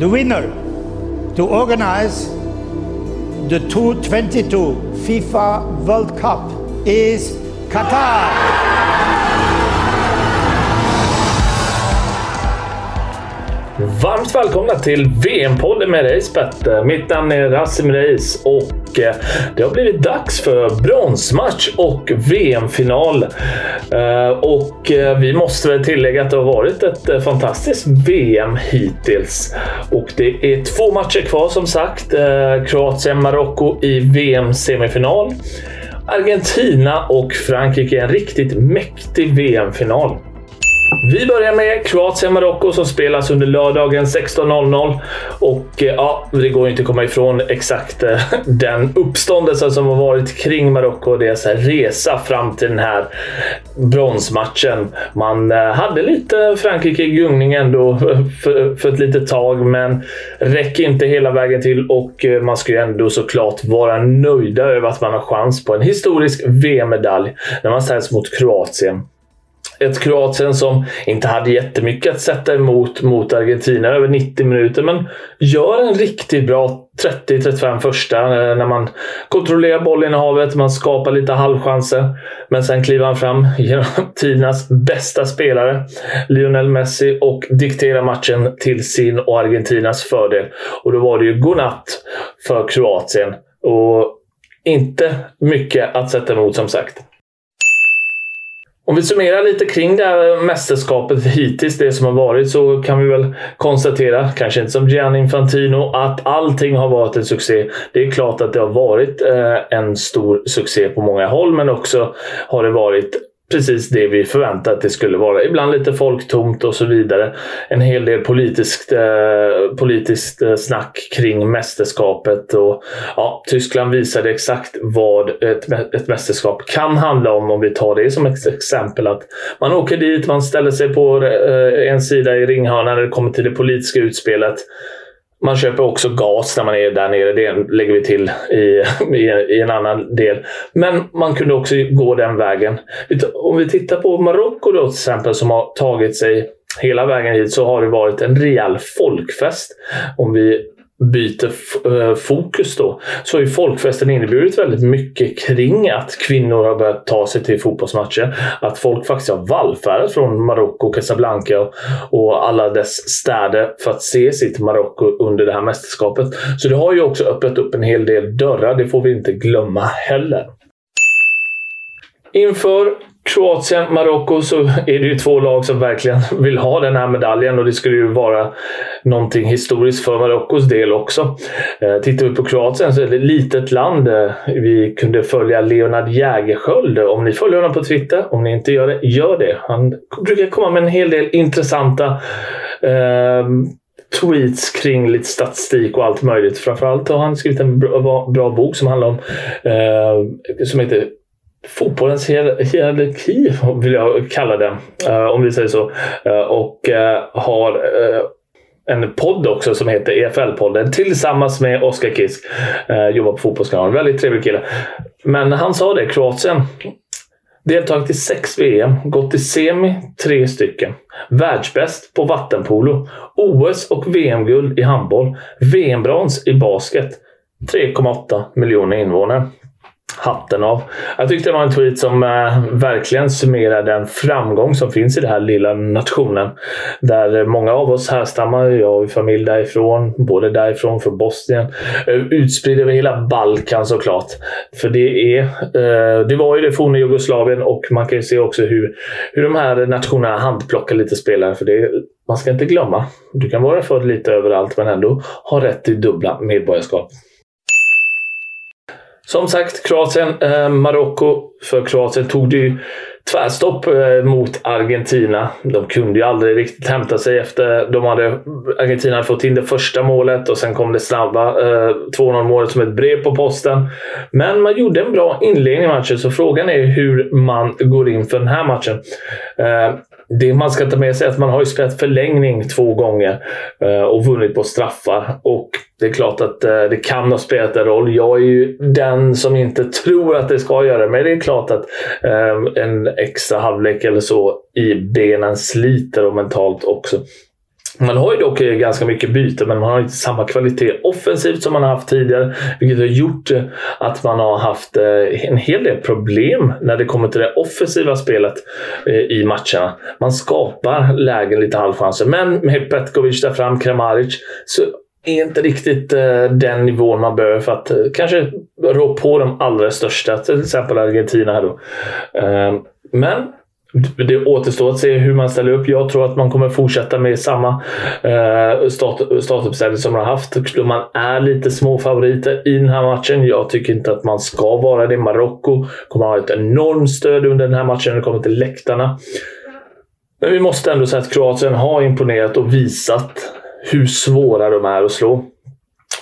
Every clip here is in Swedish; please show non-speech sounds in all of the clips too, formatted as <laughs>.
the winner to organize the 2022 FIFA World Cup is Qatar. Varmt välkomna till VM-podden med Reis Mitt namn är Rasim Reis och eh, det har blivit dags för bronsmatch och VM-final. Eh, och eh, vi måste väl tillägga att det har varit ett fantastiskt VM hittills. Och det är två matcher kvar som sagt. Kroatien-Marocko i VM-semifinal. Argentina och Frankrike i en riktigt mäktig VM-final. Vi börjar med Kroatien-Marocko som spelas under lördagen 16.00. Och eh, ja, det går inte att komma ifrån exakt eh, <laughs> den uppståndelse som har varit kring Marocko och deras resa fram till den här bronsmatchen. Man eh, hade lite Frankrike i gungning ändå <laughs> för, för ett litet tag, men räcker inte hela vägen till och man ska ju ändå såklart vara nöjda över att man har chans på en historisk VM-medalj när man ställs mot Kroatien ett Kroatien som inte hade jättemycket att sätta emot mot Argentina över 90 minuter, men gör en riktigt bra 30-35 första eh, när man kontrollerar bollen i havet, man skapar lite halvchanser. Men sen kliver han fram <laughs> genom tidernas bästa spelare, Lionel Messi, och dikterar matchen till sin och Argentinas fördel. Och då var det ju godnatt för Kroatien. Och inte mycket att sätta emot som sagt. Om vi summerar lite kring det här mästerskapet hittills, det som har varit, så kan vi väl konstatera, kanske inte som Gianni Infantino, att allting har varit en succé. Det är klart att det har varit eh, en stor succé på många håll, men också har det varit precis det vi förväntade att det skulle vara. Ibland lite folktomt och så vidare. En hel del politiskt, eh, politiskt eh, snack kring mästerskapet. Och, ja, Tyskland visade exakt vad ett, ett mästerskap kan handla om. Om vi tar det som ett exempel. att Man åker dit, man ställer sig på eh, en sida i ringhörnan när det kommer till det politiska utspelet. Man köper också gas när man är där nere. Det lägger vi till i, <laughs> i, i en annan del. Men man kunde också gå den vägen. Om vi tittar på Marocko då till exempel som har tagit sig hela vägen hit så har det varit en rejäl folkfest. Om vi byter eh, fokus då, så har ju folkfesten inneburit väldigt mycket kring att kvinnor har börjat ta sig till fotbollsmatcher. Att folk faktiskt har vallfärdat från Marocko, Casablanca och alla dess städer för att se sitt Marocko under det här mästerskapet. Så det har ju också öppnat upp en hel del dörrar. Det får vi inte glömma heller. Inför Kroatien, Marocko så är det ju två lag som verkligen vill ha den här medaljen och det skulle ju vara någonting historiskt för Marockos del också. Eh, tittar vi på Kroatien så är det ett litet land. Eh, vi kunde följa Leonard Jägerskiöld. Om ni följer honom på Twitter, om ni inte gör det, gör det. Han brukar komma med en hel del intressanta eh, tweets kring lite statistik och allt möjligt. Framförallt har han skrivit en bra, bra bok som handlar om eh, som heter fotbollens hierarki, vill jag kalla den. Eh, om vi säger så. Eh, och eh, har en podd också som heter EFL-podden tillsammans med Oskar Kisk. Jobbar på Fotbollskanalen. Väldigt trevlig kille. Men han sa det, Kroatien. Deltagit i sex VM, gått till semi tre stycken. Världsbäst på vattenpolo. OS och VM-guld i handboll. VM-brons i basket. 3,8 miljoner invånare. Hatten av. Jag tyckte det var en tweet som eh, verkligen summerar den framgång som finns i den här lilla nationen. Där många av oss härstammar. Jag har familj därifrån. Både därifrån, från Bosnien. Eh, utspridd över hela Balkan såklart. För det är... Eh, det var ju det forna Jugoslavien och man kan ju se också hur, hur de här nationerna handplockar lite spelare. För det man ska inte glömma. Du kan vara född lite överallt men ändå ha rätt till dubbla medborgarskap. Som sagt, Kroatien, eh, Marocko. För Kroatien tog det ju tvärstopp eh, mot Argentina. De kunde ju aldrig riktigt hämta sig efter de hade Argentina hade fått in det första målet och sen kom det snabba eh, 2-0 målet som ett brev på posten. Men man gjorde en bra inledning i matchen, så frågan är hur man går in för den här matchen. Eh, det man ska ta med sig är att man har ju spelat förlängning två gånger eh, och vunnit på straffar. Och det är klart att eh, det kan ha spelat en roll. Jag är ju den som inte tror att det ska göra det, men det är klart att ehm, en extra halvlek eller så i benen sliter och mentalt också. Man har ju dock eh, ganska mycket byte, men man har inte samma kvalitet offensivt som man har haft tidigare. Vilket har gjort eh, att man har haft en hel del problem när det kommer till det offensiva spelet i matcherna. Man skapar lägen, lite halvchanser, men med Petkovic där fram, Kramaric, så är inte riktigt eh, den nivån man behöver för att eh, kanske rå på de allra största, till exempel Argentina. Här då. Ehm, men det återstår att se hur man ställer upp. Jag tror att man kommer fortsätta med samma eh, start, startuppställning som man har haft. Man är lite småfavoriter i den här matchen. Jag tycker inte att man ska vara det. Marocko kommer ha ett enormt stöd under den här matchen när det kommer till läktarna. Men vi måste ändå säga att Kroatien har imponerat och visat hur svåra de är att slå.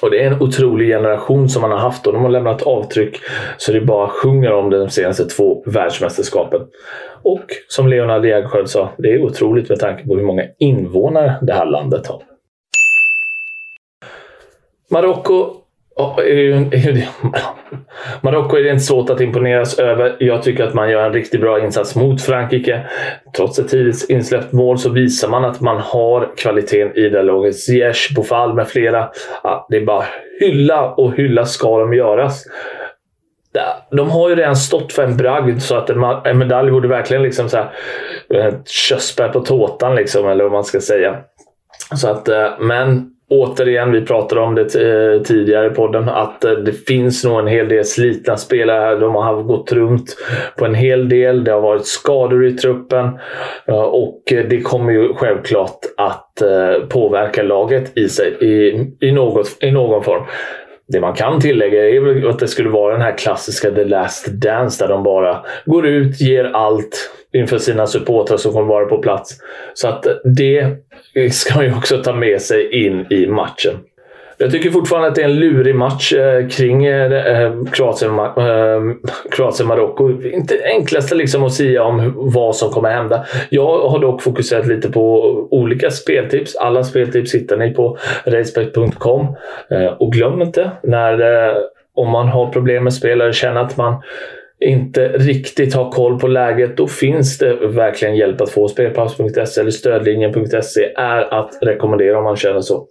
Och det är en otrolig generation som man har haft och de har lämnat avtryck så det bara sjunger om de senaste två världsmästerskapen. Och som Leonard Jägerskiöld sa, det är otroligt med tanke på hur många invånare det här landet har. Marocko Marocko är det inte svårt att imponeras över. Jag tycker att man gör en riktigt bra insats mot Frankrike. Trots ett tidigt insläppt mål så visar man att man har kvaliteten i det laget. Ziyech, Bofal med flera. Ja, det är bara hylla och hylla ska de göras. De har ju redan stått för en bragd så att en medalj borde verkligen liksom så här, eh, ett körsbär på tårtan liksom, eller vad man ska säga. Så att, eh, men återigen, vi pratade om det eh, tidigare i podden, att eh, det finns nog en hel del slitna spelare här. De har gått runt på en hel del. Det har varit skador i truppen eh, och det kommer ju självklart att påverka laget i, sig, i, i, något, i någon form. Det man kan tillägga är väl att det skulle vara den här klassiska The Last Dance där de bara går ut, ger allt inför sina supportrar som kommer vara på plats. Så att det ska man ju också ta med sig in i matchen. Jag tycker fortfarande att det är en lurig match eh, kring eh, eh, Kroatien-Marocko. Eh, inte enklaste liksom att säga om vad som kommer hända. Jag har dock fokuserat lite på olika speltips. Alla speltips hittar ni på racebet.com. Och glöm inte, när, om man har problem med spelare, känner att man inte riktigt har koll på läget, då finns det verkligen hjälp att få. Spelpaus.se eller stödlinjen.se är att rekommendera om man känner så.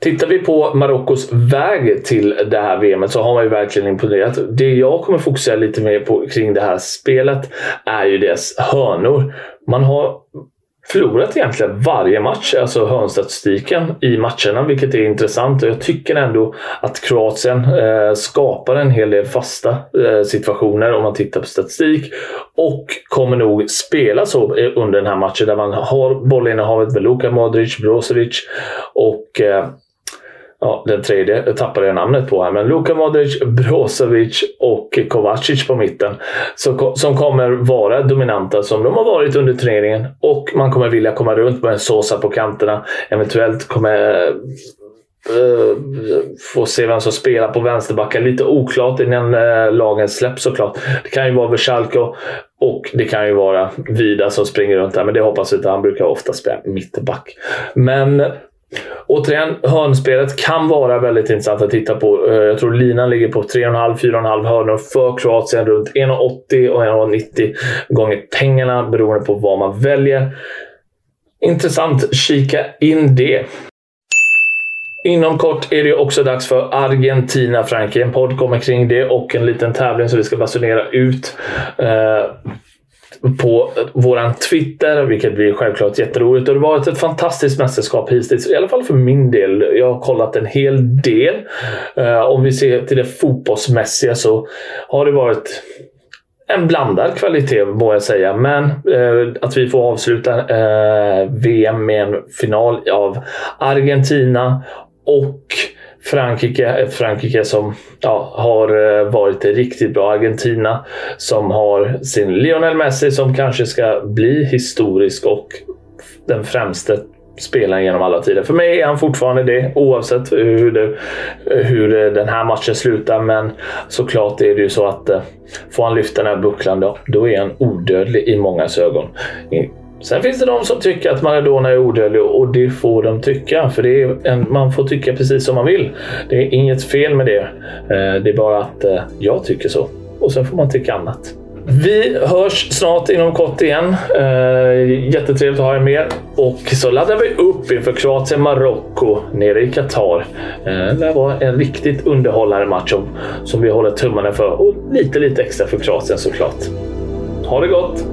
Tittar vi på Marockos väg till det här VMet så har man ju verkligen imponerat. Det jag kommer fokusera lite mer på kring det här spelet är ju deras hörnor. Man har förlorat egentligen varje match, alltså hörnstatistiken i matcherna, vilket är intressant. Jag tycker ändå att Kroatien eh, skapar en hel del fasta eh, situationer om man tittar på statistik. Och kommer nog spela så eh, under den här matchen där man har bollinnehavet med Luka Modric, Brozovic och eh, Ja, den tredje tappade jag namnet på här, men Luka Modric, Brozovic och Kovacic på mitten. Så, som kommer vara dominanta som de har varit under turneringen. Och man kommer vilja komma runt med en Sosa på kanterna. Eventuellt kommer uh, få se vem som spelar på vänsterbacken. Lite oklart innan uh, lagen släpps såklart. Det kan ju vara Vesalko och det kan ju vara Vida som springer runt där, men det hoppas jag inte. Han brukar ofta spela mittback. Men Återigen, hörnspelet kan vara väldigt intressant att titta på. Eh, jag tror linan ligger på 3,5-4,5 hörnor för Kroatien. Runt 1,80 och 1,90 gånger pengarna beroende på vad man väljer. Intressant. Kika in det. Inom kort är det också dags för Argentina-Frankrike. En podd kommer kring det och en liten tävling som vi ska basunera ut. Eh, på våran Twitter, vilket blir självklart jätteroligt. Och det har varit ett fantastiskt mästerskap hittills, i alla fall för min del. Jag har kollat en hel del. Uh, om vi ser till det fotbollsmässiga så har det varit en blandad kvalitet må jag säga. Men eh, att vi får avsluta eh, VM med en final av Argentina och Frankrike, ett Frankrike som ja, har eh, varit riktigt bra. Argentina som har sin Lionel Messi som kanske ska bli historisk och den främste spelaren genom alla tider. För mig är han fortfarande det oavsett hur, det, hur eh, den här matchen slutar. Men såklart är det ju så att eh, får han lyfta den här bucklan då, då är han odödlig i mångas ögon. Sen finns det de som tycker att Maradona är odödlig och det får de tycka. För det är en, man får tycka precis som man vill. Det är inget fel med det. Eh, det är bara att eh, jag tycker så. Och sen får man tycka annat. Vi hörs snart inom kort igen. Eh, jättetrevligt att ha er med. Och så laddar vi upp inför Kroatien, Marocko nere i Qatar. Eh, det var en riktigt underhållande match som vi håller tummarna för. Och lite, lite extra för Kroatien såklart. Ha det gott!